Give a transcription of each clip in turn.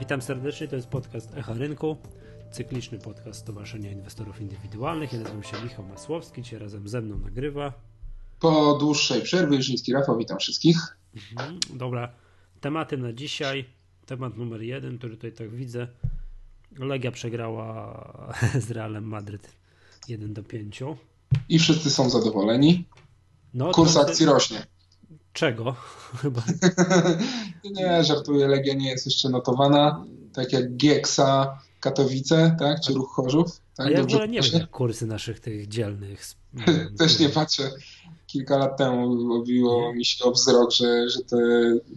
Witam serdecznie, to jest podcast Echa Rynku, cykliczny podcast Stowarzyszenia Inwestorów Indywidualnych. Ja nazywam się Michał Masłowski, dzisiaj razem ze mną nagrywa. Po dłuższej przerwie, Jerzyński Rafał, witam wszystkich. Mhm, dobra, tematem na dzisiaj, temat numer jeden, który tutaj tak widzę. Legia przegrała z Realem Madryt 1 do 5. I wszyscy są zadowoleni. No, Kurs akcji rośnie. Czego? Chyba. nie, żartuję, Legia nie jest jeszcze notowana. Tak jak Gieksa, Katowice, tak? Czy Ruch Chorzów. Tak? A ja w ogóle nie wiem kursy naszych tych dzielnych. Też nie patrzę kilka lat temu obiło mi się o wzrok, że, że te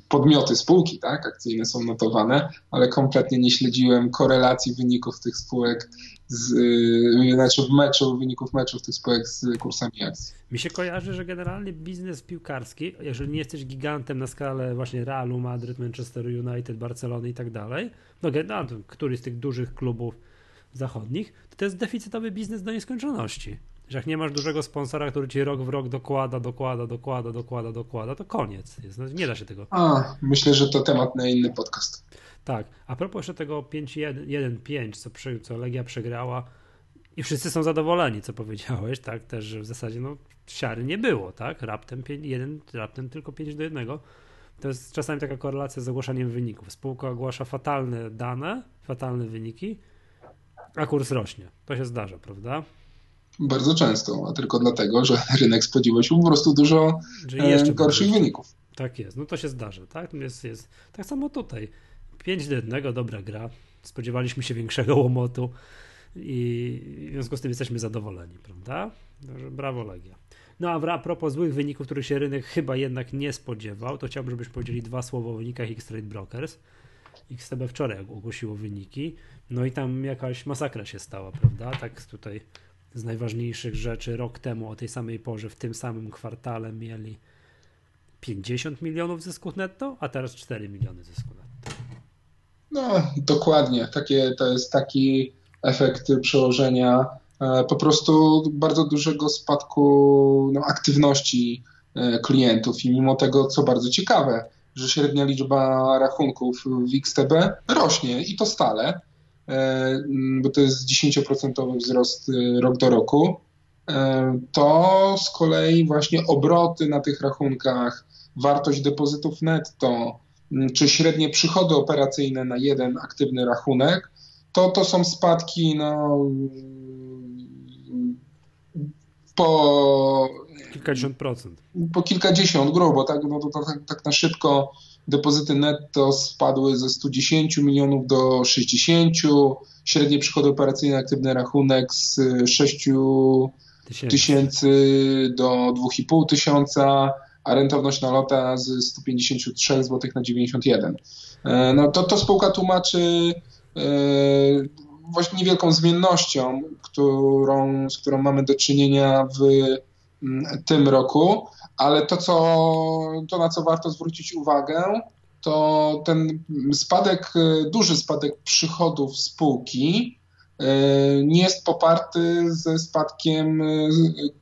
podmioty, spółki tak, akcyjne są notowane, ale kompletnie nie śledziłem korelacji wyników tych spółek, z, yy, znaczy w meczu, wyników meczów tych spółek z kursami akcji. Mi się kojarzy, że generalnie biznes piłkarski, jeżeli nie jesteś gigantem na skalę właśnie Realu, Madryt, Manchester United, Barcelony i tak dalej, no, no któryś z tych dużych klubów zachodnich, to to jest deficytowy biznes do nieskończoności. Że jak nie masz dużego sponsora, który ci rok w rok dokłada, dokłada, dokłada, dokłada, dokłada, to koniec. Jest. No, nie da się tego. A, myślę, że to temat na inny podcast. Tak. A propos jeszcze tego 5-1-5, co, co Legia przegrała i wszyscy są zadowoleni, co powiedziałeś, tak? Też, że w zasadzie no, siary nie było, tak? Raptem, 5, 1, raptem tylko 5 do 1. To jest czasami taka korelacja z ogłaszaniem wyników. Spółka ogłasza fatalne dane, fatalne wyniki, a kurs rośnie. To się zdarza, prawda? Bardzo często, a tylko dlatego, że rynek spodziewał się po prostu dużo jeszcze gorszych wyników. Tak jest, no to się zdarza, tak? Jest, jest. Tak samo tutaj. 5 do 1, dobra gra. Spodziewaliśmy się większego łomotu i w związku z tym jesteśmy zadowoleni, prawda? Także brawo Legia. No a a propos złych wyników, których się rynek chyba jednak nie spodziewał, to chciałbym, żebyśmy powiedzieli dwa słowa o wynikach X-Trade Brokers. XTB wczoraj ogłosiło wyniki, no i tam jakaś masakra się stała, prawda? Tak tutaj z najważniejszych rzeczy rok temu o tej samej porze, w tym samym kwartale mieli 50 milionów zysków netto, a teraz 4 miliony zysku netto. No, dokładnie. Takie, to jest taki efekt przełożenia e, po prostu bardzo dużego spadku no, aktywności e, klientów i mimo tego, co bardzo ciekawe, że średnia liczba rachunków w XTB rośnie i to stale E, bo to jest 10% wzrost e, rok do roku, e, to z kolei właśnie obroty na tych rachunkach, wartość depozytów netto, czy średnie przychody operacyjne na jeden aktywny rachunek, to, to są spadki no, po kilkadziesiąt procent. Po kilkadziesiąt grubo, tak, no to, to tak, tak na szybko depozyty netto spadły ze 110 milionów do 60, średnie przychody operacyjne aktywny rachunek z 6 tysięcy do 2,5 tysiąca, a rentowność na lota z 153 zł na 91. E, no to, to spółka tłumaczy e, właśnie niewielką zmiennością, którą, z którą mamy do czynienia w tym roku, ale to, co, to na co warto zwrócić uwagę, to ten spadek, duży spadek przychodów spółki e, nie jest poparty ze spadkiem e,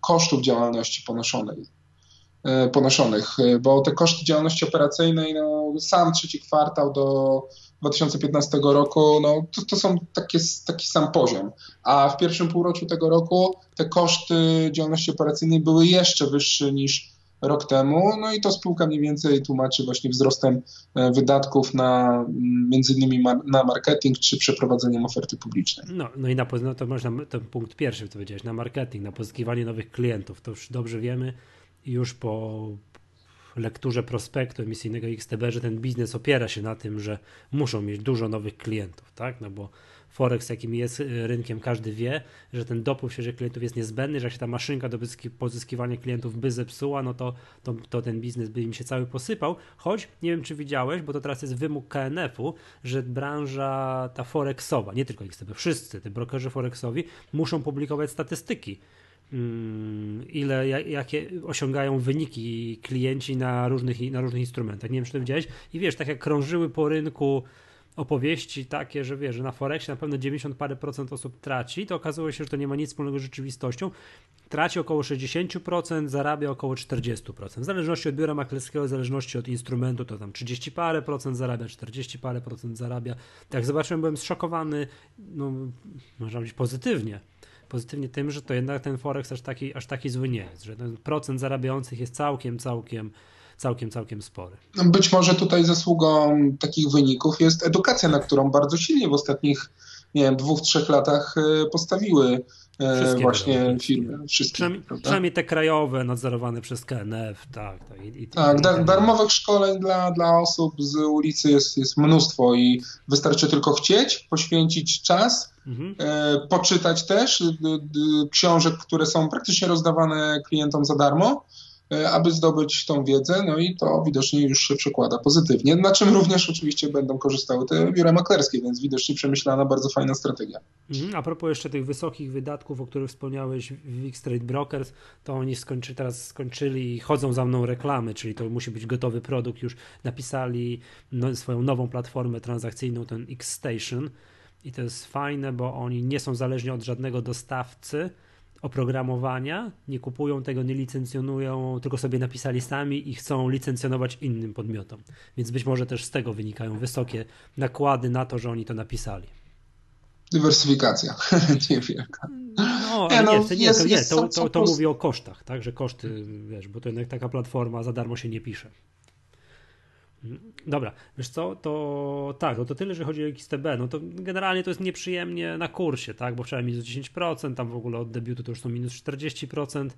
kosztów działalności ponoszonej, ponoszonych, bo te koszty działalności operacyjnej, no, sam trzeci kwartał do 2015 roku, no, to, to są takie, taki sam poziom. A w pierwszym półroczu tego roku te koszty działalności operacyjnej były jeszcze wyższe niż rok temu, no i to spółka mniej więcej tłumaczy właśnie wzrostem e, wydatków na mm, między innymi na marketing czy przeprowadzeniem oferty publicznej. No, no i na, no to można, ten punkt pierwszy, to powiedziałeś, na marketing, na pozyskiwanie nowych klientów, to już dobrze wiemy już po lekturze prospektu emisyjnego XTB, że ten biznes opiera się na tym, że muszą mieć dużo nowych klientów, tak, no bo Forex, jakim jest y, rynkiem, każdy wie, że ten dopływ świeżych klientów jest niezbędny, że jak się ta maszynka do pozyskiwania klientów by zepsuła, no to, to, to ten biznes by im się cały posypał. Choć nie wiem, czy widziałeś, bo to teraz jest wymóg KNF-u, że branża ta Forexowa, nie tylko XTB, wszyscy, te brokerzy Forexowi muszą publikować statystyki ile, jakie osiągają wyniki klienci na różnych, na różnych instrumentach. Nie wiem, czy to widziałeś. I wiesz, tak jak krążyły po rynku opowieści takie, że wiesz, że na Forexie na pewno 90 parę procent osób traci, to okazuje się, że to nie ma nic wspólnego z rzeczywistością. Traci około 60%, zarabia około 40%. W zależności od biura maklerskiego, w zależności od instrumentu, to tam 30 parę procent zarabia, 40 parę procent zarabia. Tak zobaczyłem, byłem zszokowany, no, można powiedzieć pozytywnie pozytywnie tym, że to jednak ten Forex aż taki, aż taki zły nie jest, że ten procent zarabiających jest całkiem, całkiem całkiem, całkiem spory. No, być może tutaj zasługą takich wyników jest edukacja, na którą bardzo silnie w ostatnich, nie wiem, dwóch, trzech latach e, postawiły Wszystkie właśnie firmy. Wszystkie, przynajmniej, przynajmniej, te krajowe, nadzorowane przez KNF, tak. tak, i, i, tak darmowych szkoleń dla, dla osób z ulicy jest, jest mnóstwo i wystarczy tylko chcieć, poświęcić czas, mhm. e, poczytać też książek, które są praktycznie rozdawane klientom za darmo E, aby zdobyć tą wiedzę, no i to widocznie już się przekłada pozytywnie, na czym również oczywiście będą korzystały te biura maklerskie, więc widocznie przemyślana bardzo fajna strategia. Mhm, a propos jeszcze tych wysokich wydatków, o których wspomniałeś w X Trade Brokers, to oni skończy, teraz skończyli i chodzą za mną reklamy, czyli to musi być gotowy produkt, już napisali no, swoją nową platformę transakcyjną, ten X Station i to jest fajne, bo oni nie są zależni od żadnego dostawcy, oprogramowania, nie kupują tego, nie licencjonują, tylko sobie napisali sami i chcą licencjonować innym podmiotom. Więc być może też z tego wynikają wysokie nakłady na to, że oni to napisali. Dywersyfikacja niewielka. No, ale nie, no, nie, jest, to, nie, to, to, to mówi o kosztach, tak, że koszty, wiesz, bo to jednak taka platforma za darmo się nie pisze. Dobra, wiesz co, to tak, no to tyle, że chodzi o XTB, no to generalnie to jest nieprzyjemnie na kursie, tak, bo wczoraj minus 10%, tam w ogóle od debiutu to już są minus 40%, no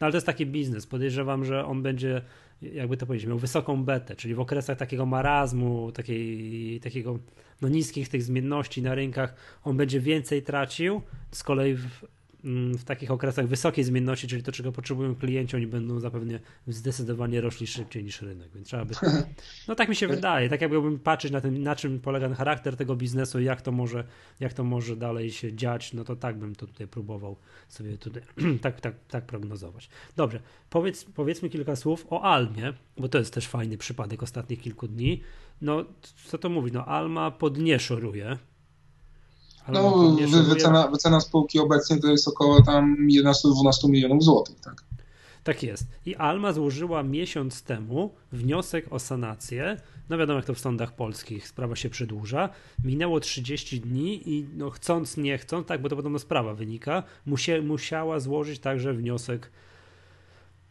ale to jest taki biznes, podejrzewam, że on będzie, jakby to powiedzieć, miał wysoką betę, czyli w okresach takiego marazmu, takiej, takiego no niskich tych zmienności na rynkach, on będzie więcej tracił, z kolei w w takich okresach wysokiej zmienności, czyli to, czego potrzebują klienci, oni będą zapewne zdecydowanie rośli szybciej niż rynek, więc trzeba by... No tak mi się wydaje, tak jakbym patrzeć na, tym, na czym polega ten charakter tego biznesu i jak to może, jak to może dalej się dziać, no to tak bym to tutaj próbował sobie tutaj tak, tak, tak prognozować. Dobrze, powiedz, powiedzmy kilka słów o Almie, bo to jest też fajny przypadek ostatnich kilku dni. No, co to mówi? No, Alma podnieszoruje, no, wycena, wycena spółki obecnie to jest około tam 11-12 milionów złotych, tak? Tak jest. I Alma złożyła miesiąc temu wniosek o sanację. No wiadomo, jak to w sądach polskich sprawa się przedłuża. Minęło 30 dni i no chcąc, nie chcąc, tak, bo to podobno sprawa wynika, musie, musiała złożyć także wniosek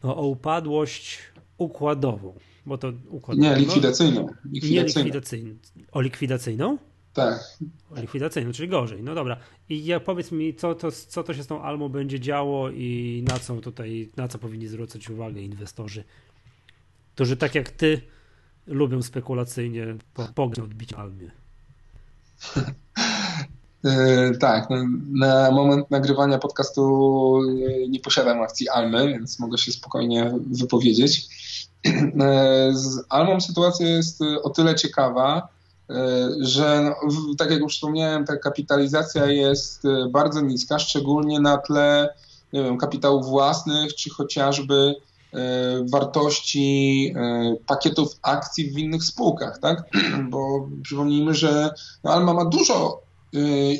no, o upadłość układową. Bo to układową. Nie, likwidacyjną. likwidacyjną. Nie likwidacyjną. O likwidacyjną? Tak. Likwidacyjną, czyli gorzej. No dobra. I ja, powiedz mi, co to, co to się z tą Almą będzie działo i na co tutaj, na co powinni zwrócić uwagę inwestorzy, którzy tak jak ty lubią spekulacyjnie pograć odbić Almie. E, tak, no, na moment nagrywania podcastu nie posiadam akcji Almy, więc mogę się spokojnie wypowiedzieć. E, z Almą sytuacja jest o tyle ciekawa, E, że no, tak jak już wspomniałem, ta kapitalizacja jest e, bardzo niska, szczególnie na tle nie wiem, kapitałów własnych, czy chociażby e, wartości pakietów akcji w innych spółkach, tak? Bo przypomnijmy, że no, Alma ma dużo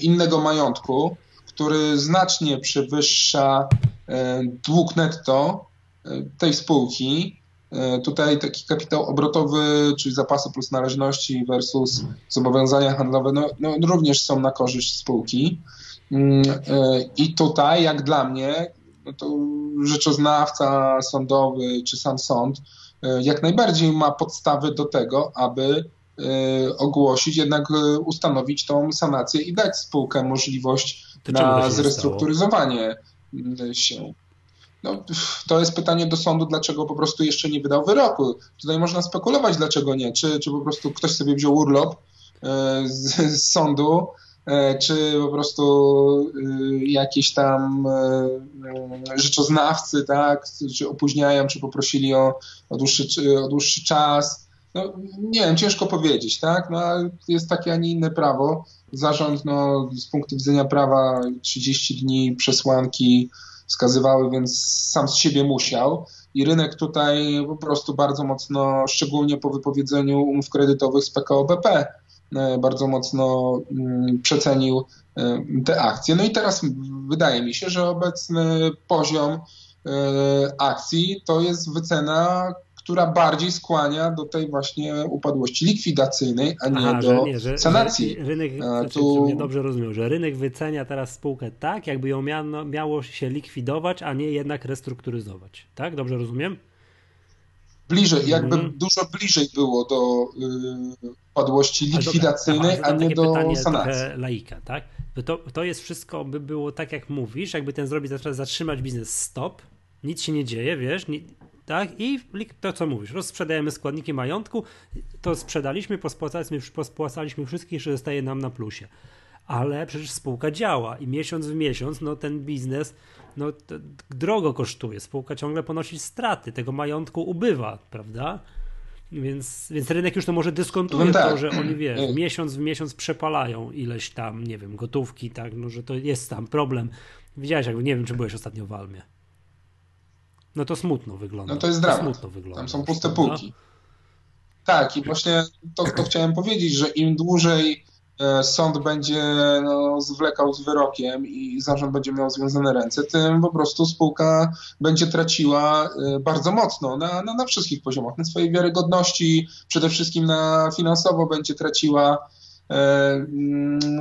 innego majątku, który znacznie przewyższa dług netto tej spółki E, tutaj taki kapitał obrotowy, czyli zapasy plus należności versus zobowiązania handlowe, no, no również są na korzyść spółki. Mm, e, I tutaj, jak dla mnie, no to rzeczoznawca sądowy czy sam sąd e, jak najbardziej ma podstawy do tego, aby ogłosić, jednak ustanowić tą sanację i dać spółkę możliwość to na zrestrukturyzowanie się. No, to jest pytanie do sądu, dlaczego po prostu jeszcze nie wydał wyroku. Tutaj można spekulować, dlaczego nie. Czy, czy po prostu ktoś sobie wziął urlop e, z, z sądu, e, czy po prostu e, jakieś tam rzeczoznawcy, tak, czy opóźniają, czy poprosili o, o, dłuższy, o dłuższy czas. No, nie wiem, ciężko powiedzieć, tak? No, jest takie, a nie inne prawo. Zarząd, no, z punktu widzenia prawa 30 dni przesłanki wskazywały, więc sam z siebie musiał. I rynek tutaj po prostu bardzo mocno, szczególnie po wypowiedzeniu umów kredytowych z PKO BP, bardzo mocno mm, przecenił te akcje. No i teraz wydaje mi się, że obecny poziom akcji to jest wycena, która bardziej skłania do tej właśnie upadłości likwidacyjnej, a nie Aha, do że nie, że, sanacji. Że rynek, znaczy, tu... dobrze rozumiem, że rynek wycenia teraz spółkę tak, jakby ją miano, miało się likwidować, a nie jednak restrukturyzować. Tak? Dobrze rozumiem? Bliżej, jakby mm. dużo bliżej było do y, upadłości likwidacyjnej, a, nie do pytanie sanacji. laika, tak? To, to jest wszystko, by było tak jak mówisz, jakby ten zrobić, zatrzymać biznes stop, nic się nie dzieje, wiesz, nie, tak? I to, co mówisz, rozsprzedajemy składniki majątku, to sprzedaliśmy, pospłacaliśmy, pospłacaliśmy wszystkich, że zostaje nam na plusie. Ale przecież spółka działa i miesiąc w miesiąc, no ten biznes, no drogo kosztuje. Spółka ciągle ponosi straty, tego majątku ubywa, prawda? Więc, więc rynek już to może dyskontuje no tak. to, że oni wiesz, miesiąc w miesiąc przepalają ileś tam, nie wiem, gotówki, tak, no że to jest tam problem. Widziałeś, jak nie wiem, czy byłeś ostatnio w Almie. No to smutno wygląda. No to jest dramat. To smutno wygląda. Tam są puste półki. Tak, i właśnie to, to chciałem powiedzieć, że im dłużej e, sąd będzie no, zwlekał z wyrokiem i zarząd będzie miał związane ręce, tym po prostu spółka będzie traciła e, bardzo mocno na, na, na wszystkich poziomach. Na swojej wiarygodności, przede wszystkim na finansowo będzie traciła. E,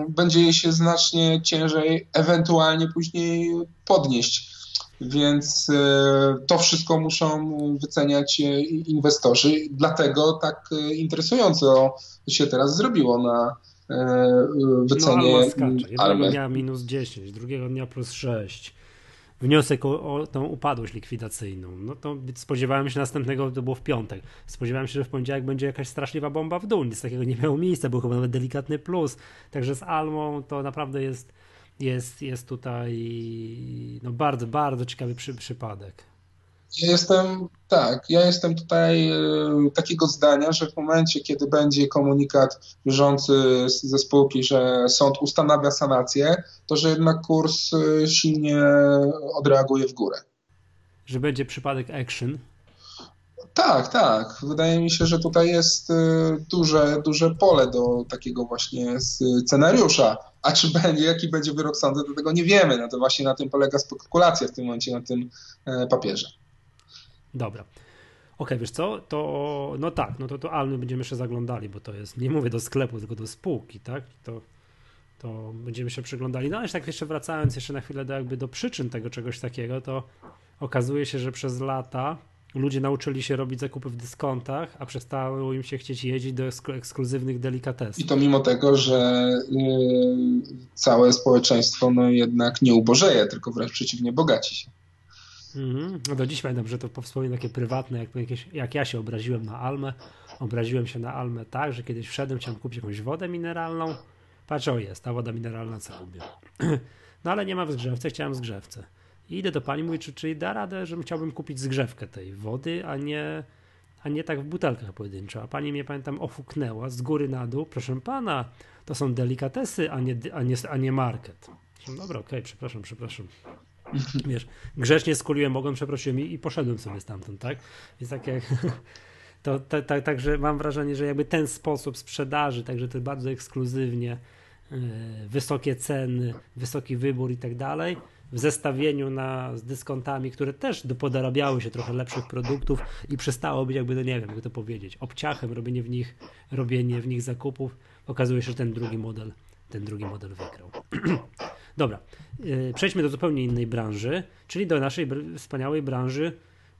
będzie jej się znacznie ciężej ewentualnie później podnieść więc e, to wszystko muszą wyceniać e, inwestorzy. Dlatego tak e, interesująco się teraz zrobiło na wycenie no, Jednego dnia minus 10, drugiego dnia plus 6 wniosek o, o, tą upadłość likwidacyjną. No to spodziewałem się następnego, to było w piątek. Spodziewałem się, że w poniedziałek będzie jakaś straszliwa bomba w dół. Nic takiego nie miało miejsca, był chyba nawet delikatny plus. Także z Almą to naprawdę jest jest, jest tutaj no bardzo, bardzo ciekawy przy, przypadek. Ja jestem, tak, ja jestem tutaj e, takiego zdania, że w momencie, kiedy będzie komunikat bieżący ze spółki, że sąd ustanawia sanację, to że jednak kurs e, silnie odreaguje w górę. Że będzie przypadek action, tak, tak. Wydaje mi się, że tutaj jest y, duże, duże pole do takiego właśnie scenariusza. A czy będzie, jaki będzie wyrok sądu, to tego nie wiemy. No to właśnie na tym polega spekulacja w tym momencie na tym e, papierze. Dobra. Okej, okay, wiesz co, to no tak, no to, to Almy będziemy jeszcze zaglądali, bo to jest, nie mówię do sklepu, tylko do spółki, tak? To, to będziemy się przyglądali. No ale tak jeszcze wracając jeszcze na chwilę do jakby do przyczyn tego czegoś takiego, to okazuje się, że przez lata ludzie nauczyli się robić zakupy w dyskontach, a przestało im się chcieć jeździć do ekskluzywnych delikatesów. I to mimo tego, że yy, całe społeczeństwo no jednak nie ubożeje, tylko wręcz przeciwnie, bogaci się. Mm, no do dziś pamiętam, że to wspomnienie takie prywatne, jak, jakieś, jak ja się obraziłem na Almę. Obraziłem się na Almę tak, że kiedyś wszedłem, chciałem kupić jakąś wodę mineralną. Patrz, o jest, ta woda mineralna co lubię. No ale nie ma w zgrzewce, chciałem zgrzewce. I idę do pani, mówię, czy, czy da radę, że chciałbym kupić zgrzewkę tej wody, a nie, a nie tak w butelkach pojedynczo. A pani mnie, pamiętam, ofuknęła z góry na dół. Proszę pana, to są delikatesy, a nie, a nie, a nie market. Dobra, okej, okay, przepraszam, przepraszam. Wiesz, grzecznie skuliłem mogłem, przeprosiłem i, i poszedłem sobie stamtąd, tak? Więc tak jak... To także mam wrażenie, że jakby ten sposób sprzedaży, także to bardzo ekskluzywnie, yy, wysokie ceny, wysoki wybór i tak dalej, w zestawieniu na, z dyskontami, które też podorabiały się trochę lepszych produktów i przestało być jakby, no nie wiem, jak to powiedzieć, obciachem robienie w nich, robienie w nich zakupów, okazuje się, że ten drugi model, ten drugi model wygrał. Dobra, yy, przejdźmy do zupełnie innej branży, czyli do naszej wspaniałej branży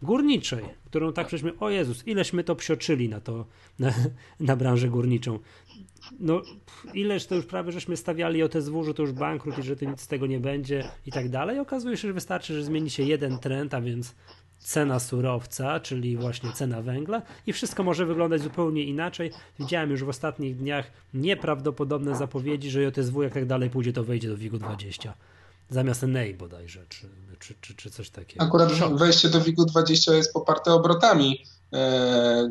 górniczej, którą tak przecież o Jezus, ileś my to psioczyli na to, na, na branżę górniczą no ileż to już prawie żeśmy stawiali o TSW, że to już bankrut i że to nic z tego nie będzie i tak dalej. Okazuje się, że wystarczy, że zmieni się jeden trend, a więc cena surowca, czyli właśnie cena węgla i wszystko może wyglądać zupełnie inaczej. Widziałem już w ostatnich dniach nieprawdopodobne zapowiedzi, że JSW jak tak dalej pójdzie, to wejdzie do WIG-20 zamiast NEI bodajże, czy, czy, czy, czy coś takiego. Akurat wejście do WIG-20 jest poparte obrotami, e, e,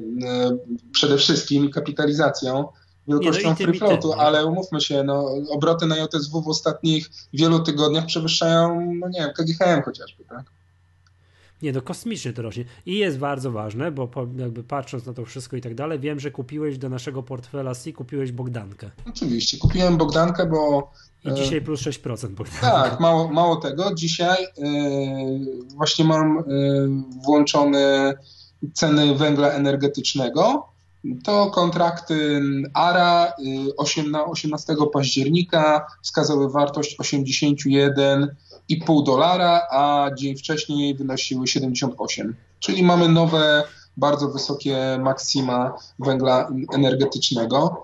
przede wszystkim kapitalizacją, wielkością no free floatu, ale umówmy się, no, obroty na JSW w ostatnich wielu tygodniach przewyższają, no nie wiem, KGHM chociażby, tak? Nie, no kosmicznie to rośnie. I jest bardzo ważne, bo po, jakby patrząc na to wszystko i tak dalej, wiem, że kupiłeś do naszego portfela C, kupiłeś Bogdankę. Oczywiście, kupiłem Bogdankę, bo... I e, dzisiaj plus 6% Bogdanka. Tak, mało, mało tego. Dzisiaj yy, właśnie mam yy, włączone ceny węgla energetycznego. To kontrakty ARA 8, na 18 października wskazały wartość 81 2,5 dolara, a dzień wcześniej wynosiły 78. Czyli mamy nowe, bardzo wysokie maksima węgla energetycznego.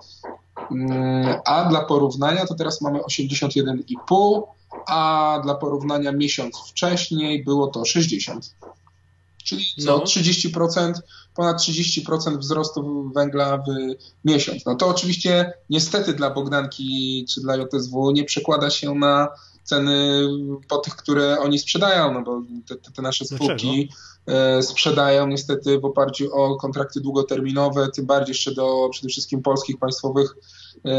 Mm, a dla porównania to teraz mamy 81,5, a dla porównania miesiąc wcześniej było to 60. Czyli co no. 30%, ponad 30% wzrostu węgla w miesiąc. No to oczywiście niestety dla Bogdanki czy dla JSW nie przekłada się na ceny po tych, które oni sprzedają, no bo te, te nasze spółki Dlaczego? sprzedają niestety w oparciu o kontrakty długoterminowe, tym bardziej jeszcze do przede wszystkim polskich państwowych e,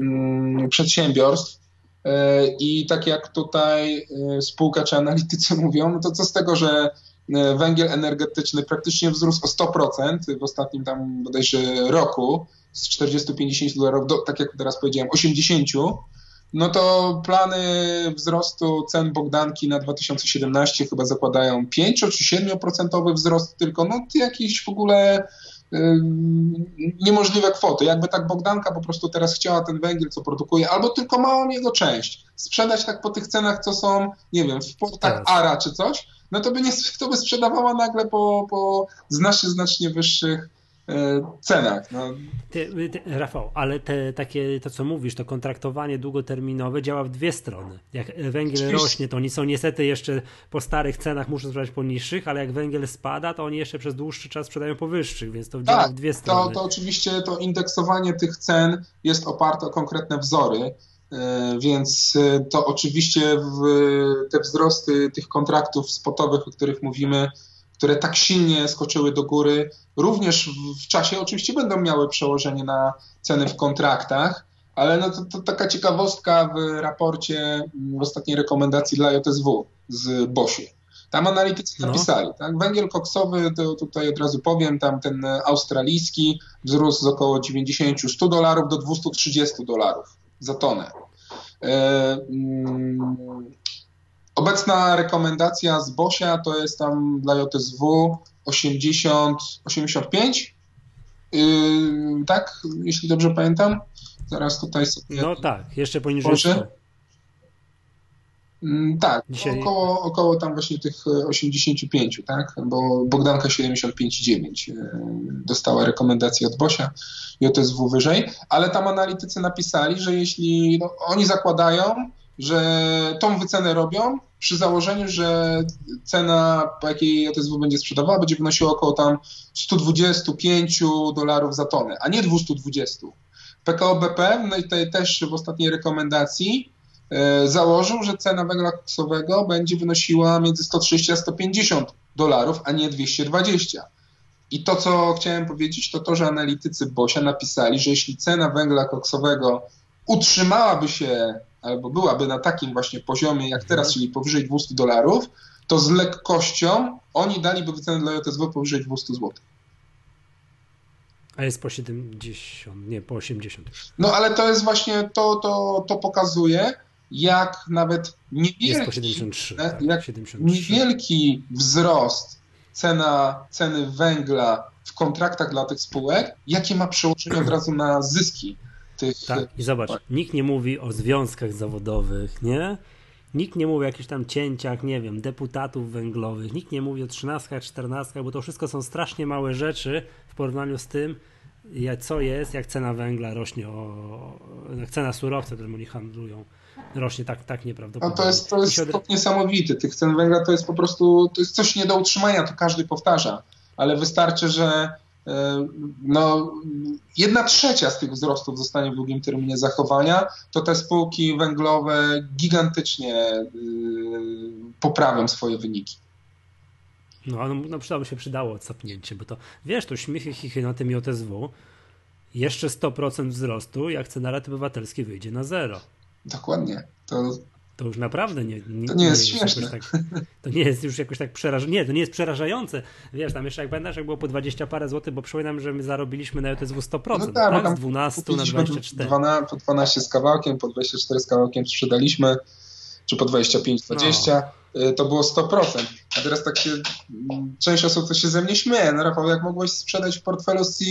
mm, przedsiębiorstw. E, I tak jak tutaj e, spółka czy analitycy mówią, no to co z tego, że węgiel energetyczny praktycznie wzrósł o 100% w ostatnim tam bodajże roku, z 40-50 dolarów do, tak jak teraz powiedziałem, 80 no to plany wzrostu cen Bogdanki na 2017 chyba zakładają 5 czy 7% wzrost tylko, no jakieś w ogóle niemożliwe kwoty. Jakby tak Bogdanka po prostu teraz chciała ten węgiel, co produkuje, albo tylko małą jego część, sprzedać tak po tych cenach, co są, nie wiem, w portach ARA czy coś, no to by, nie, to by sprzedawała nagle po, po znacznie, znacznie wyższych cenach. No. Ty, ty, Rafał, ale te, takie, to co mówisz, to kontraktowanie długoterminowe działa w dwie strony. Jak węgiel rośnie, to oni są niestety jeszcze po starych cenach muszą sprzedać po niższych, ale jak węgiel spada, to oni jeszcze przez dłuższy czas sprzedają po wyższych, więc to działa tak, w dwie strony. To, to oczywiście to indeksowanie tych cen jest oparte o konkretne wzory. E, więc e, to oczywiście w te wzrosty tych kontraktów spotowych, o których mówimy, które tak silnie skoczyły do góry, również w czasie oczywiście będą miały przełożenie na ceny w kontraktach, ale no to, to taka ciekawostka w raporcie, w ostatniej rekomendacji dla JSW z Bosiu. Tam analitycy no. napisali, tak? Węgiel koksowy, to tutaj od razu powiem, tam ten australijski wzrósł z około 90-100 dolarów do 230 dolarów za tonę. E, Obecna rekomendacja z Bosia to jest tam dla JSW 80, 85, yy, tak, jeśli dobrze pamiętam. Zaraz tutaj sobie. No tak, jeszcze poniżej 100. Mm, tak, Dzisiaj... około, około tam właśnie tych 85, tak? Bo Bogdanka 75,9 yy, dostała rekomendację od Bosia, JSW wyżej, ale tam analitycy napisali, że jeśli no, oni zakładają, że tą wycenę robią przy założeniu, że cena, po jakiej JSW będzie sprzedawała, będzie wynosiła około tam 125 dolarów za tonę, a nie 220. PKO BP no tutaj też w ostatniej rekomendacji e, założył, że cena węgla koksowego będzie wynosiła między 130 a 150 dolarów, a nie 220. I to, co chciałem powiedzieć, to to, że analitycy Bosia napisali, że jeśli cena węgla koksowego utrzymałaby się albo byłaby na takim właśnie poziomie jak teraz, czyli powyżej 200 dolarów, to z lekkością oni daliby wycenę dla JSW powyżej 200 zł. A jest po 70, nie, po 80. No ale to jest właśnie, to, to, to pokazuje, jak nawet niewielki, jest po 73, e, tak, jak 73. niewielki wzrost cena, ceny węgla w kontraktach dla tych spółek, jakie ma przełożenie od razu na zyski tych... Tak, i zobacz, nikt nie mówi o związkach zawodowych, nie? Nikt nie mówi o jakichś tam cięciach, nie wiem, deputatów węglowych, nikt nie mówi o trzynastkach, czternastkach, bo to wszystko są strasznie małe rzeczy w porównaniu z tym, co jest, jak cena węgla rośnie, o, jak cena surowca, którym oni handlują, rośnie tak, tak nieprawdopodobnie. No to jest, to jest od... niesamowite. Tych cen węgla to jest po prostu, to jest coś nie do utrzymania, to każdy powtarza, ale wystarczy, że E, no, jedna trzecia z tych wzrostów zostanie w długim terminie zachowania, to te spółki węglowe gigantycznie e, poprawią swoje wyniki. No, no, no przydało się przydało odsapnięcie, bo to wiesz, to śmiechy chichy na tym JSW, jeszcze 100% wzrostu, jak cena raty obywatelskiej wyjdzie na zero. Dokładnie. To to już naprawdę nie, nie, to nie jest, śmieszne. Tak, to nie jest już jakoś tak przerażające. Nie, to nie jest przerażające. Wiesz, tam jeszcze jak pamiętasz, jak było po 20 parę złotych, bo przypominam, że my zarobiliśmy na JTSW 100%, no tak, tak? Tam z 12 na 24. Po 12 z kawałkiem, po 24 z kawałkiem sprzedaliśmy, czy po 25-20. No. Y, to było 100%. A teraz tak się, mm, część osób to się ze mnie śmieje. No Rafał, jak mogłeś sprzedać w portfelu C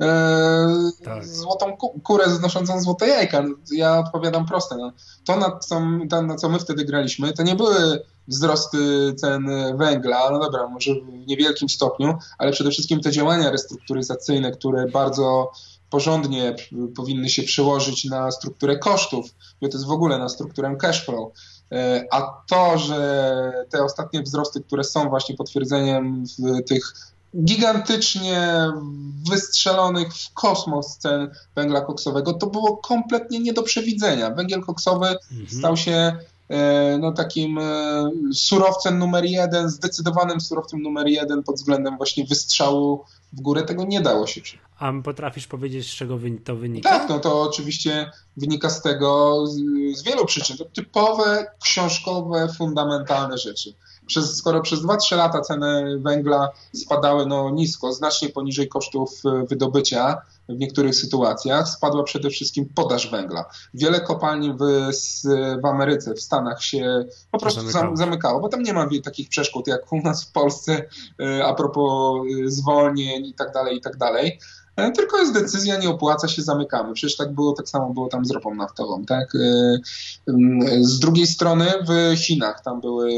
e, tak. złotą kurę znoszącą złote jajka? No, ja odpowiadam proste. No. To, na co, na co my wtedy graliśmy, to nie były wzrosty cen węgla, no dobra, może w niewielkim stopniu, ale przede wszystkim te działania restrukturyzacyjne, które bardzo porządnie powinny się przełożyć na strukturę kosztów, to jest w ogóle na strukturę cash flow. E, a to, że te ostatnie wzrosty, które są właśnie potwierdzeniem tych gigantycznie wystrzelonych w kosmos cen węgla koksowego, to było kompletnie nie do przewidzenia. Węgiel koksowy mhm. stał się no, takim e, surowcem numer jeden, zdecydowanym surowcem numer jeden pod względem właśnie wystrzału w górę. Tego nie dało się. A potrafisz powiedzieć, z czego to wynika? Tak, no to oczywiście wynika z tego, z, z wielu przyczyn. To typowe, książkowe, fundamentalne rzeczy. Przez, skoro przez 2-3 lata ceny węgla spadały no, nisko, znacznie poniżej kosztów e, wydobycia w niektórych sytuacjach, spadła przede wszystkim podaż węgla. Wiele kopalni w, w Ameryce, w Stanach się po prostu zamykało. zamykało, bo tam nie ma takich przeszkód jak u nas w Polsce e, a propos e, zwolnień i tak dalej, i tak dalej. E, tylko jest decyzja, nie opłaca się, zamykamy. Przecież tak było, tak samo było tam z ropą naftową, tak? E, z drugiej strony w Chinach tam były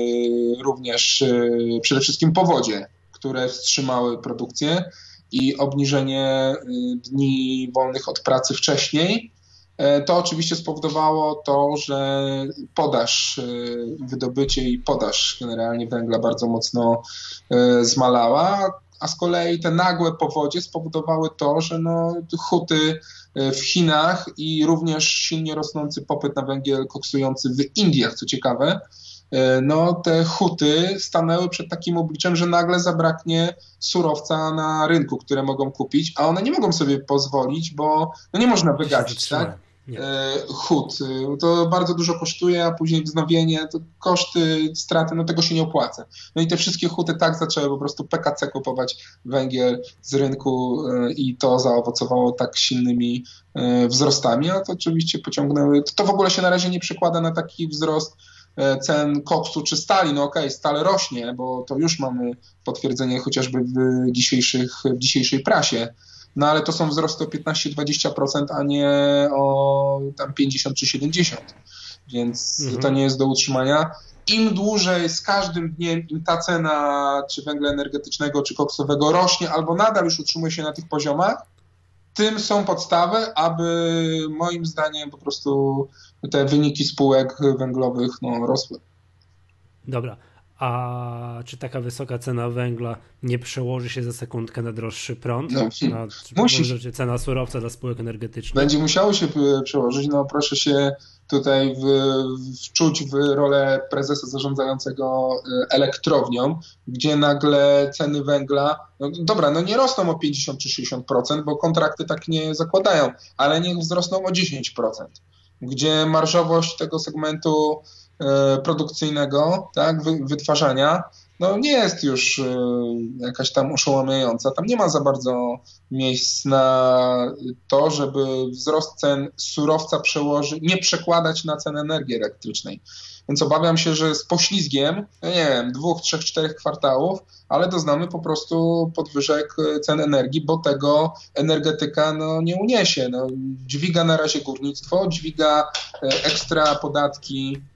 również e, przede wszystkim powodzie, które wstrzymały produkcję i obniżenie dni wolnych od pracy wcześniej. To oczywiście spowodowało to, że podaż, wydobycie i podaż generalnie węgla bardzo mocno zmalała a z kolei te nagłe powodzie spowodowały to, że no, huty e, w Chinach i również silnie rosnący popyt na węgiel koksujący w Indiach, co ciekawe, e, no te huty stanęły przed takim obliczem, że nagle zabraknie surowca na rynku, które mogą kupić, a one nie mogą sobie pozwolić, bo no nie można wygadzić, tak? E, hut. E, to bardzo dużo kosztuje, a później wznowienie, to koszty, straty, no tego się nie opłaca. No i te wszystkie huty tak zaczęły po prostu PKC kupować węgiel z rynku e, i to zaowocowało tak silnymi wzrostami, a to oczywiście pociągnęły, to, to w ogóle się na razie nie przekłada na taki wzrost cen koksu czy stali. No okej, okay, stale rośnie, bo to już mamy potwierdzenie chociażby w, dzisiejszych, w dzisiejszej prasie, no ale to są wzrosty o 15-20%, a nie o tam 50 czy 70%. Więc mhm. to nie jest do utrzymania. Im dłużej z każdym dniem, im ta cena czy węgla energetycznego, czy koksowego rośnie, albo nadal już utrzymuje się na tych poziomach, tym są podstawy, aby moim zdaniem po prostu te wyniki spółek węglowych no, rosły. Dobra, a czy taka wysoka cena węgla nie przełoży się za sekundkę na droższy prąd? No, na, musi. Cena surowca dla spółek energetycznych? Będzie musiało się przełożyć. No proszę się tutaj w, wczuć w rolę prezesa zarządzającego e, elektrownią, gdzie nagle ceny węgla, no dobra, no nie rosną o 50 czy 60%, bo kontrakty tak nie zakładają, ale niech wzrosną o 10%, gdzie marżowość tego segmentu E, produkcyjnego, tak, wytwarzania, no nie jest już e, jakaś tam oszałamiająca. Tam nie ma za bardzo miejsc na to, żeby wzrost cen surowca przełożyć, nie przekładać na cenę energii elektrycznej. Więc obawiam się, że z poślizgiem, no nie wiem, dwóch, trzech, czterech kwartałów, ale doznamy po prostu podwyżek cen energii, bo tego energetyka no, nie uniesie. No, dźwiga na razie górnictwo, dźwiga e, ekstra podatki E,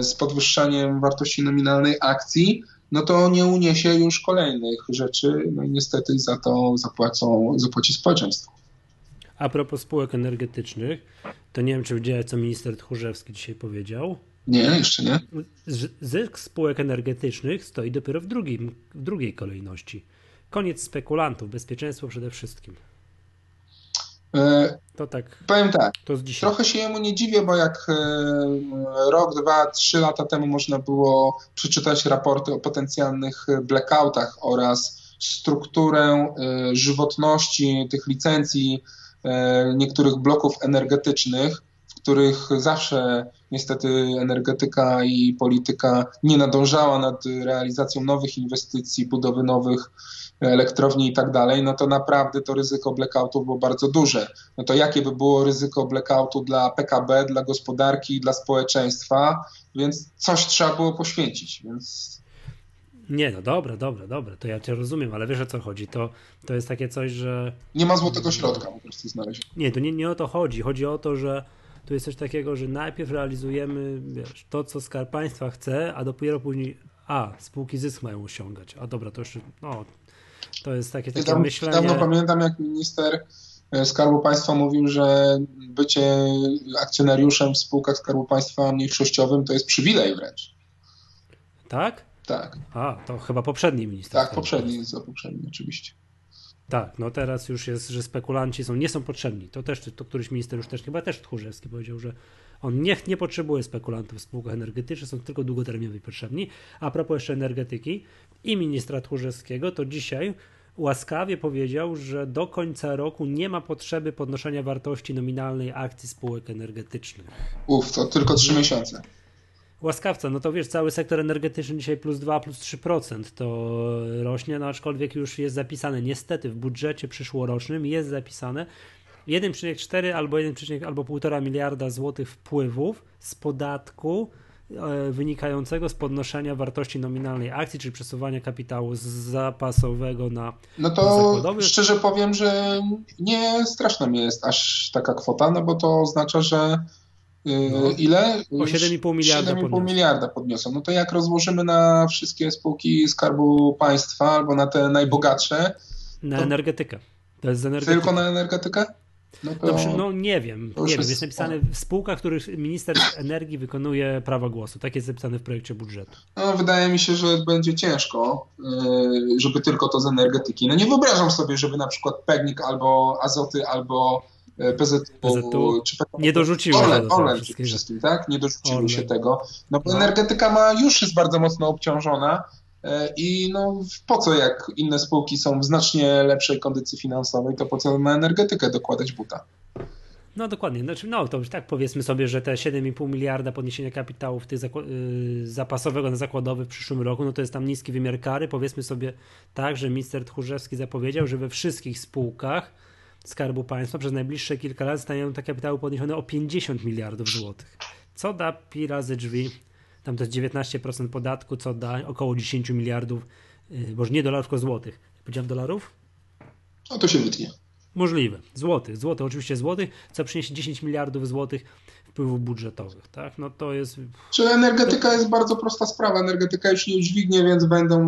z podwyższaniem wartości nominalnej akcji, no to nie uniesie już kolejnych rzeczy, no i niestety za to zapłacą, zapłaci społeczeństwo. A propos spółek energetycznych, to nie wiem, czy widziałeś, co minister Tchórzewski dzisiaj powiedział. Nie, jeszcze nie. Zysk spółek energetycznych stoi dopiero w, drugim, w drugiej kolejności. Koniec spekulantów, bezpieczeństwo przede wszystkim. E, to tak. Powiem tak, trochę się jemu nie dziwię, bo jak e, rok, dwa, trzy lata temu można było przeczytać raporty o potencjalnych blackoutach oraz strukturę e, żywotności tych licencji niektórych bloków energetycznych, których zawsze niestety energetyka i polityka nie nadążała nad realizacją nowych inwestycji, budowy nowych elektrowni i tak dalej, no to naprawdę to ryzyko blackoutu było bardzo duże. No to jakie by było ryzyko blackoutu dla PKB, dla gospodarki, dla społeczeństwa, więc coś trzeba było poświęcić, więc nie, no dobra, dobra, dobra, to ja cię rozumiem, ale wiesz o co chodzi, to, to jest takie coś, że... Nie ma złotego środka po prostu znaleźć. Nie, to nie, nie o to chodzi, chodzi o to, że tu jest coś takiego, że najpierw realizujemy wiesz, to, co Skarb Państwa chce, a dopiero później, a, spółki zysk mają osiągać, a dobra, to już, no, to jest takie, takie Tam, myślenie... Dawno pamiętam, jak minister e, Skarbu Państwa mówił, że bycie akcjonariuszem w spółkach Skarbu Państwa mniejszościowym to jest przywilej wręcz. Tak? Tak. A, to chyba poprzedni minister. Tak, poprzedni, za poprzedni oczywiście. Tak, no teraz już jest, że spekulanci są, nie są potrzebni. To też, to któryś minister już też, chyba też Tchórzewski powiedział, że on nie, nie potrzebuje spekulantów w spółkach energetycznych, są tylko długoterminowi potrzebni. A propos jeszcze energetyki i ministra Tchórzewskiego, to dzisiaj łaskawie powiedział, że do końca roku nie ma potrzeby podnoszenia wartości nominalnej akcji spółek energetycznych. Uf, to tylko trzy miesiące łaskawca, no to wiesz, cały sektor energetyczny dzisiaj plus 2, plus 3% to rośnie, no aczkolwiek już jest zapisane, niestety w budżecie przyszłorocznym jest zapisane 1,4 albo 1, albo 1,5 miliarda złotych wpływów z podatku wynikającego z podnoszenia wartości nominalnej akcji, czyli przesuwania kapitału z zapasowego na No to na szczerze powiem, że nie straszna mi jest aż taka kwota, no bo to oznacza, że no. Ile? O 7,5 miliarda 7,5 miliarda podniosą. No to jak rozłożymy na wszystkie spółki Skarbu Państwa albo na te najbogatsze? Na energetykę. To jest Tylko na energetykę? No, to... no, no, nie wiem, nie wiem. Jest, napisane w spółkach, których minister energii wykonuje prawo głosu. Tak jest zapisane w projekcie budżetu. No, wydaje mi się, że będzie ciężko, y, żeby tylko to z energetyki. No nie wyobrażam sobie, żeby na przykład Pegnik albo Azoty albo PZU, PZU czy nie Orlen, się Orlen przede wszystkim, tak? Nie dorzuciło Orlen. się tego. No bo no. energetyka ma już jest bardzo mocno obciążona i no po co jak inne spółki są w znacznie lepszej kondycji finansowej, to po co na energetykę dokładać buta? No dokładnie, znaczy, no to już tak powiedzmy sobie, że te 7,5 miliarda podniesienia kapitału w tych yy, zapasowego na zakładowy w przyszłym roku, no to jest tam niski wymiar kary. Powiedzmy sobie tak, że minister Tchórzewski zapowiedział, że we wszystkich spółkach Skarbu Państwa przez najbliższe kilka lat zostaną te kapitały podniesione o 50 miliardów złotych. Co da pi razy drzwi? Tam to jest 19% podatku, co da około 10 miliardów, yy, może nie dolarów, tylko złotych. Powiedziałem dolarów? No to się wytnie. Możliwe. Złotych, złoty, oczywiście złotych, co przyniesie 10 miliardów złotych wpływów budżetowych, tak? No to jest... Czy energetyka to... jest bardzo prosta sprawa, energetyka już nie udźwignie, więc będą,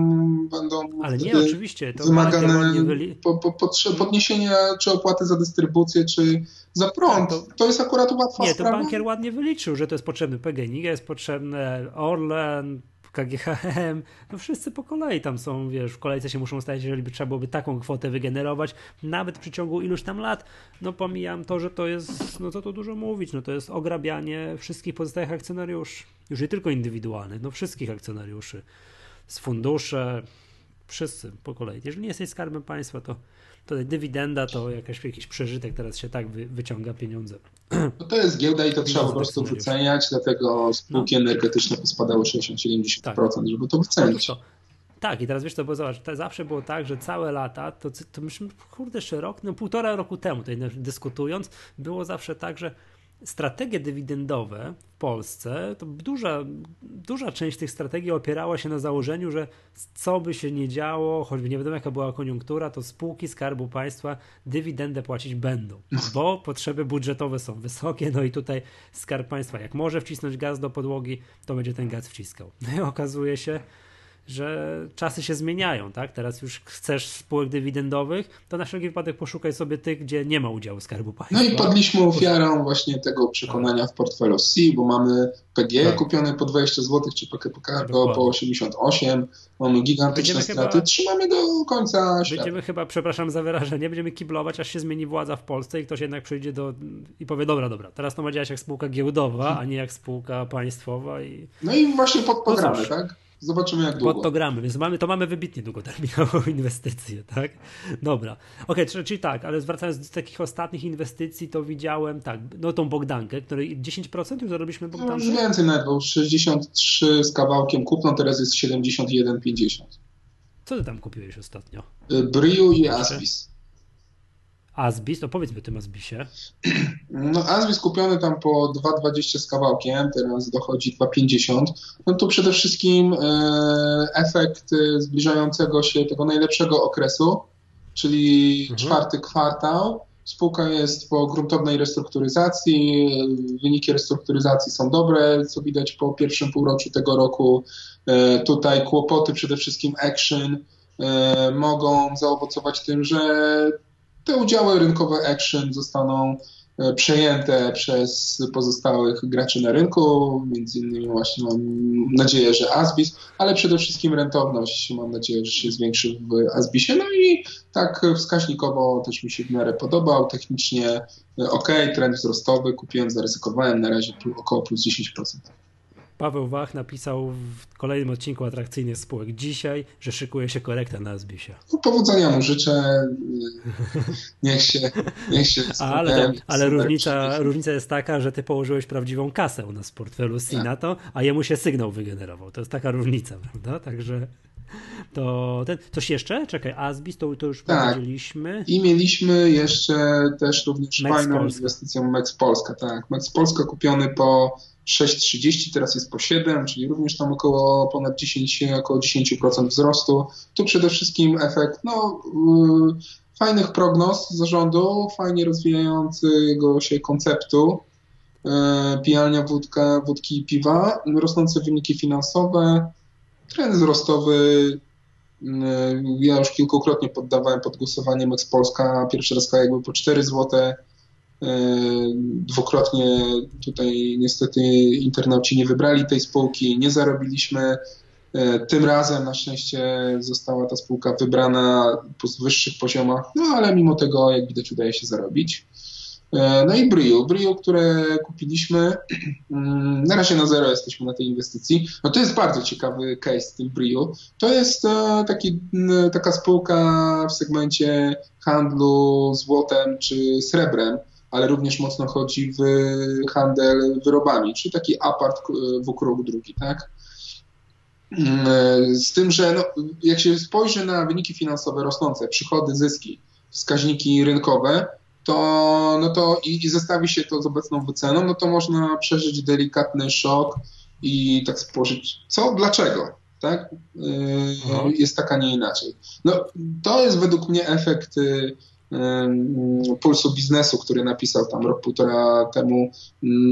będą Ale nie, oczywiście, to wymagane wyli... po, po, po, podniesienia czy opłaty za dystrybucję, czy za prąd. Tak, to... to, jest akurat łatwa nie, sprawa. Nie, to bankier ładnie wyliczył, że to jest potrzebny PGNiG, jest potrzebne Orlen, KGHM, no wszyscy po kolei tam są, wiesz, w kolejce się muszą stać, jeżeli by trzeba byłoby taką kwotę wygenerować, nawet w przeciągu iluś tam lat, no pomijam to, że to jest, no co tu dużo mówić, no to jest ograbianie wszystkich pozostałych akcjonariuszy, już nie tylko indywidualnych, no wszystkich akcjonariuszy, z fundusze, wszyscy po kolei. Jeżeli nie jesteś skarbem państwa, to to dywidenda to jakaś, jakiś przeżytek, teraz się tak wy, wyciąga pieniądze. No to jest giełda i to trzeba po prostu wyceniać, dlatego spółki no. energetyczne pospadały 60-70%, tak. żeby to wycenić. To, tak, i teraz wiesz, to było zobacz, to zawsze było tak, że całe lata, to, to myśmy, kurde, jeszcze rok, no półtora roku temu, tutaj dyskutując, było zawsze tak, że strategie dywidendowe w Polsce, to duża, duża część tych strategii opierała się na założeniu, że co by się nie działo, choćby nie wiadomo jaka była koniunktura, to spółki Skarbu Państwa dywidendę płacić będą, bo potrzeby budżetowe są wysokie, no i tutaj Skarb Państwa jak może wcisnąć gaz do podłogi, to będzie ten gaz wciskał. No i okazuje się, że czasy się zmieniają, tak? Teraz już chcesz spółek dywidendowych, to na wszelki wypadek poszukaj sobie tych, gdzie nie ma udziału Skarbu Państwa. No i padliśmy ofiarą właśnie tego przekonania w portfelu C, bo mamy PG tak. kupione po 20 zł, czy PKPK po, po 88, mamy gigantyczne będziemy straty, chyba, trzymamy do końca świata. Będziemy chyba, przepraszam za wyrażenie, będziemy kiblować, aż się zmieni władza w Polsce i ktoś jednak przyjdzie do i powie, dobra, dobra, teraz to ma działać jak spółka giełdowa, a nie jak spółka państwowa. I... No i właśnie pod, pogramy, no tak? Zobaczymy jak długo. Pod to gramy, więc mamy, to mamy wybitnie długoterminową inwestycję, tak? Dobra. Okej, okay, czyli, tak, ale zwracając do takich ostatnich inwestycji, to widziałem, tak, no tą Bogdankę, której 10% już zarobiliśmy Bogdankę? No, już więcej nawet, bo 63 z kawałkiem kupną, teraz jest 71,50. Co ty tam kupiłeś ostatnio? Briu i Aspis. Asbis, to powiedzmy o tym Asbisie. No Asbis kupiony tam po 2,20 z kawałkiem, teraz dochodzi 2,50. No to przede wszystkim e, efekt zbliżającego się tego najlepszego okresu, czyli mhm. czwarty kwartał. Spółka jest po gruntownej restrukturyzacji, wyniki restrukturyzacji są dobre, co widać po pierwszym półroczu tego roku. E, tutaj kłopoty, przede wszystkim Action, e, mogą zaowocować tym, że te udziały rynkowe Action zostaną e, przejęte przez pozostałych graczy na rynku, między innymi właśnie mam nadzieję, że Asbis, ale przede wszystkim rentowność mam nadzieję, że się zwiększy w Asbisie. No i tak wskaźnikowo też mi się w miarę podobał, technicznie e, ok, trend wzrostowy, kupiłem, zaryzykowałem na razie około plus 10%. Paweł Wach napisał w kolejnym odcinku atrakcyjnych spółek dzisiaj, że szykuje się korekta na Zbisie. No, powodzenia mu życzę. Niech się. Niech się ale ale różnica, różnica jest taka, że ty położyłeś prawdziwą kasę u nas w portfelu Sinato, tak. a jemu się sygnał wygenerował. To jest taka różnica, prawda? Także. To ten, coś jeszcze? Czekaj, Asbis to, to już tak. powiedzieliśmy. I mieliśmy jeszcze też również Mex fajną Polska. inwestycją Mex Polska. Tak, Mex Polska kupiony po 6,30, teraz jest po 7, czyli również tam około ponad 10, około 10% wzrostu. Tu przede wszystkim efekt no, yy, fajnych prognoz zarządu, fajnie rozwijającego się konceptu yy, pijalnia wódka, wódki i piwa, rosnące wyniki finansowe, trend wzrostowy. Yy, ja już kilkukrotnie poddawałem pod głosowanie Max Polska, pierwszy raz jakby po 4 złote E, dwukrotnie tutaj niestety internauci nie wybrali tej spółki, nie zarobiliśmy. E, tym razem na szczęście została ta spółka wybrana po wyższych poziomach, no ale mimo tego, jak widać, udaje się zarobić. E, no i Brio, Brio, które kupiliśmy, mm, na razie na zero jesteśmy na tej inwestycji. No to jest bardzo ciekawy case z tym Brio. To jest taki, taka spółka w segmencie handlu złotem czy srebrem ale również mocno chodzi w handel wyrobami, czyli taki apart w krok drugi, tak? Mm, z tym, że no, jak się spojrzy na wyniki finansowe rosnące, przychody, zyski, wskaźniki rynkowe, to, no to i, i zestawi się to z obecną wyceną, no to można przeżyć delikatny szok i tak spojrzeć, co, dlaczego, tak? Yy, jest tak, a nie inaczej. No, to jest według mnie efekt Pulsu Biznesu, który napisał tam rok, półtora temu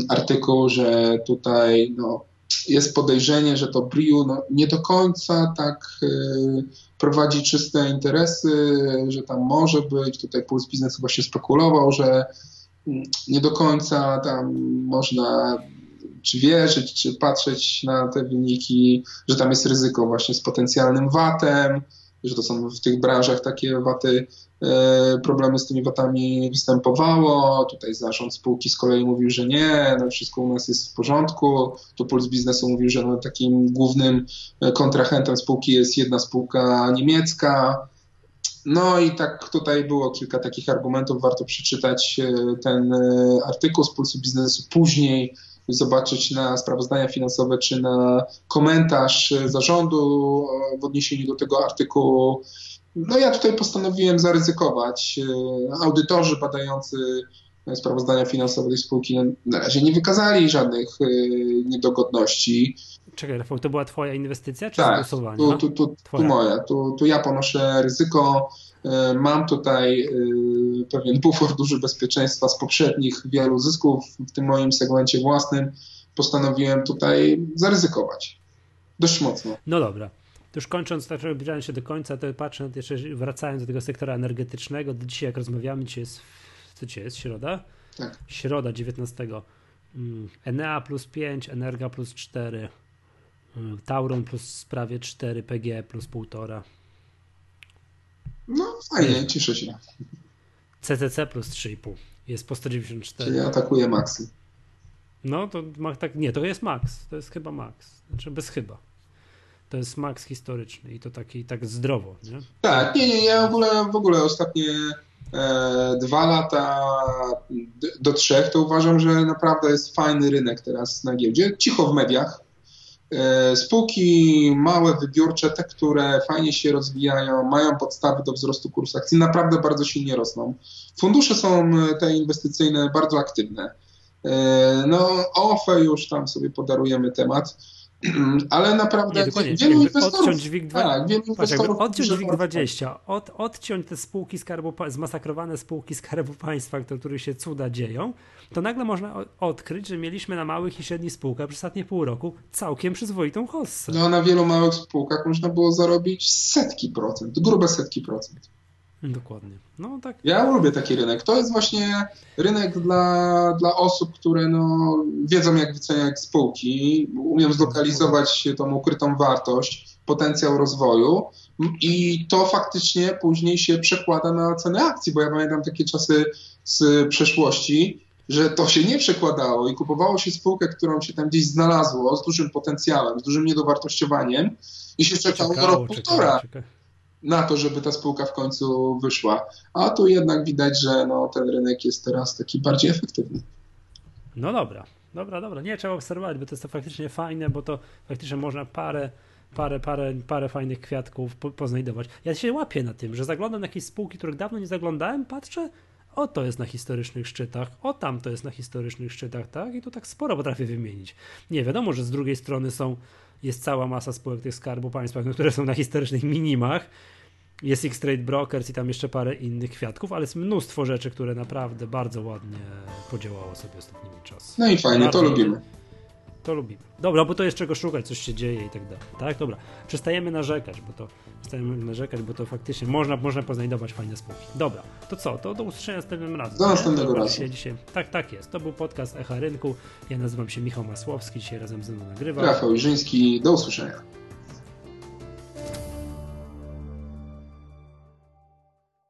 artykuł, że tutaj no, jest podejrzenie, że to Briu no, nie do końca tak y, prowadzi czyste interesy, że tam może być, tutaj Puls Biznesu właśnie spekulował, że nie do końca tam można czy wierzyć, czy patrzeć na te wyniki, że tam jest ryzyko właśnie z potencjalnym VAT-em, że to są w tych branżach takie waty problemy z tymi watami występowało. Tutaj zarząd spółki z kolei mówił, że nie, no wszystko u nas jest w porządku. Tu Puls Biznesu mówił, że no takim głównym e, kontrahentem spółki jest jedna spółka niemiecka. No i tak tutaj było kilka takich argumentów. Warto przeczytać e, ten artykuł z Pulsu Biznesu później, zobaczyć na sprawozdania finansowe czy na komentarz zarządu w odniesieniu do tego artykułu no ja tutaj postanowiłem zaryzykować. E, audytorzy badający sprawozdania finansowe tej spółki na razie nie wykazali żadnych e, niedogodności. Czekaj, Rafał, to była twoja inwestycja czy tak, głosowanie? Tu, tu, tu, tu moja, tu, tu ja ponoszę ryzyko. E, mam tutaj pewien bufor duży bezpieczeństwa z poprzednich wielu zysków w tym moim segmencie własnym. Postanowiłem tutaj zaryzykować. Dość mocno. No dobra już kończąc, tak zbliżając się do końca, to patrzę, jeszcze wracając do tego sektora energetycznego, do dzisiaj jak rozmawiamy, dzisiaj jest, co dzisiaj jest, środa? Tak. Środa 19. Mm, Enea plus 5, Energa plus 4, mm, Tauron plus prawie 4, PG plus 1,5. No fajnie, cieszę się. CCC plus 3,5. Jest po 194. Czyli atakuje Maxy. No to tak, nie, to jest Max. To jest chyba Max. Znaczy bez chyba. To jest maks historyczny i to taki tak zdrowo, nie? Tak, nie, nie, ja w ogóle, w ogóle ostatnie e, dwa lata do trzech to uważam, że naprawdę jest fajny rynek teraz na giełdzie. Cicho w mediach. E, spółki małe, wybiórcze, te, które fajnie się rozwijają, mają podstawy do wzrostu kursu akcji, naprawdę bardzo silnie rosną. Fundusze są te inwestycyjne bardzo aktywne. E, no, OFE już tam sobie podarujemy temat. Ale naprawdę nie, wielu inwestorów... Odciąć WIG, tak, wielu inwestorów Patrz, odciąć WIG 20, od, odciąć te spółki skarbu, zmasakrowane spółki Skarbu Państwa, które, które się cuda dzieją, to nagle można odkryć, że mieliśmy na małych i średnich spółkach przez ostatnie pół roku całkiem przyzwoitą hossę. No na wielu małych spółkach można było zarobić setki procent, grube setki procent. Dokładnie. No, tak. Ja lubię taki rynek. To jest właśnie rynek dla, dla osób, które no, wiedzą, jak wyceniać spółki, umieją zlokalizować tą ukrytą wartość, potencjał rozwoju i to faktycznie później się przekłada na cenę akcji, bo ja pamiętam takie czasy z przeszłości, że to się nie przekładało i kupowało się spółkę, którą się tam gdzieś znalazło z dużym potencjałem, z dużym niedowartościowaniem i się czekało, czekało rok, półtora na to, żeby ta spółka w końcu wyszła. A tu jednak widać, że no, ten rynek jest teraz taki bardziej efektywny. No dobra, dobra, dobra. Nie trzeba obserwować, bo to jest to faktycznie fajne, bo to faktycznie można parę parę, parę, parę fajnych kwiatków po, poznajdować. Ja się łapię na tym, że zaglądam na jakieś spółki, których dawno nie zaglądałem, patrzę, o to jest na historycznych szczytach, o tam to jest na historycznych szczytach, tak? I tu tak sporo potrafię wymienić. Nie wiadomo, że z drugiej strony są, jest cała masa spółek tych skarbu państwa, które są na historycznych minimach, jest X-Trade Brokers i tam jeszcze parę innych kwiatków, ale jest mnóstwo rzeczy, które naprawdę bardzo ładnie podziałało sobie ostatnimi czasy. No i fajnie, bardzo to lubimy. To lubimy. Dobra, bo to jest czego szukać, coś się dzieje i tak dalej. Tak, dobra. Przestajemy narzekać, bo to przestajemy narzekać, bo to faktycznie można, można poznajdować fajne spółki. Dobra, to co? To do usłyszenia następnym razem. Do następnego razu. Dzisiaj, tak, tak jest. To był podcast Echa Rynku. Ja nazywam się Michał Masłowski, dzisiaj razem ze mną nagrywam. Rafał Iżyński, do usłyszenia.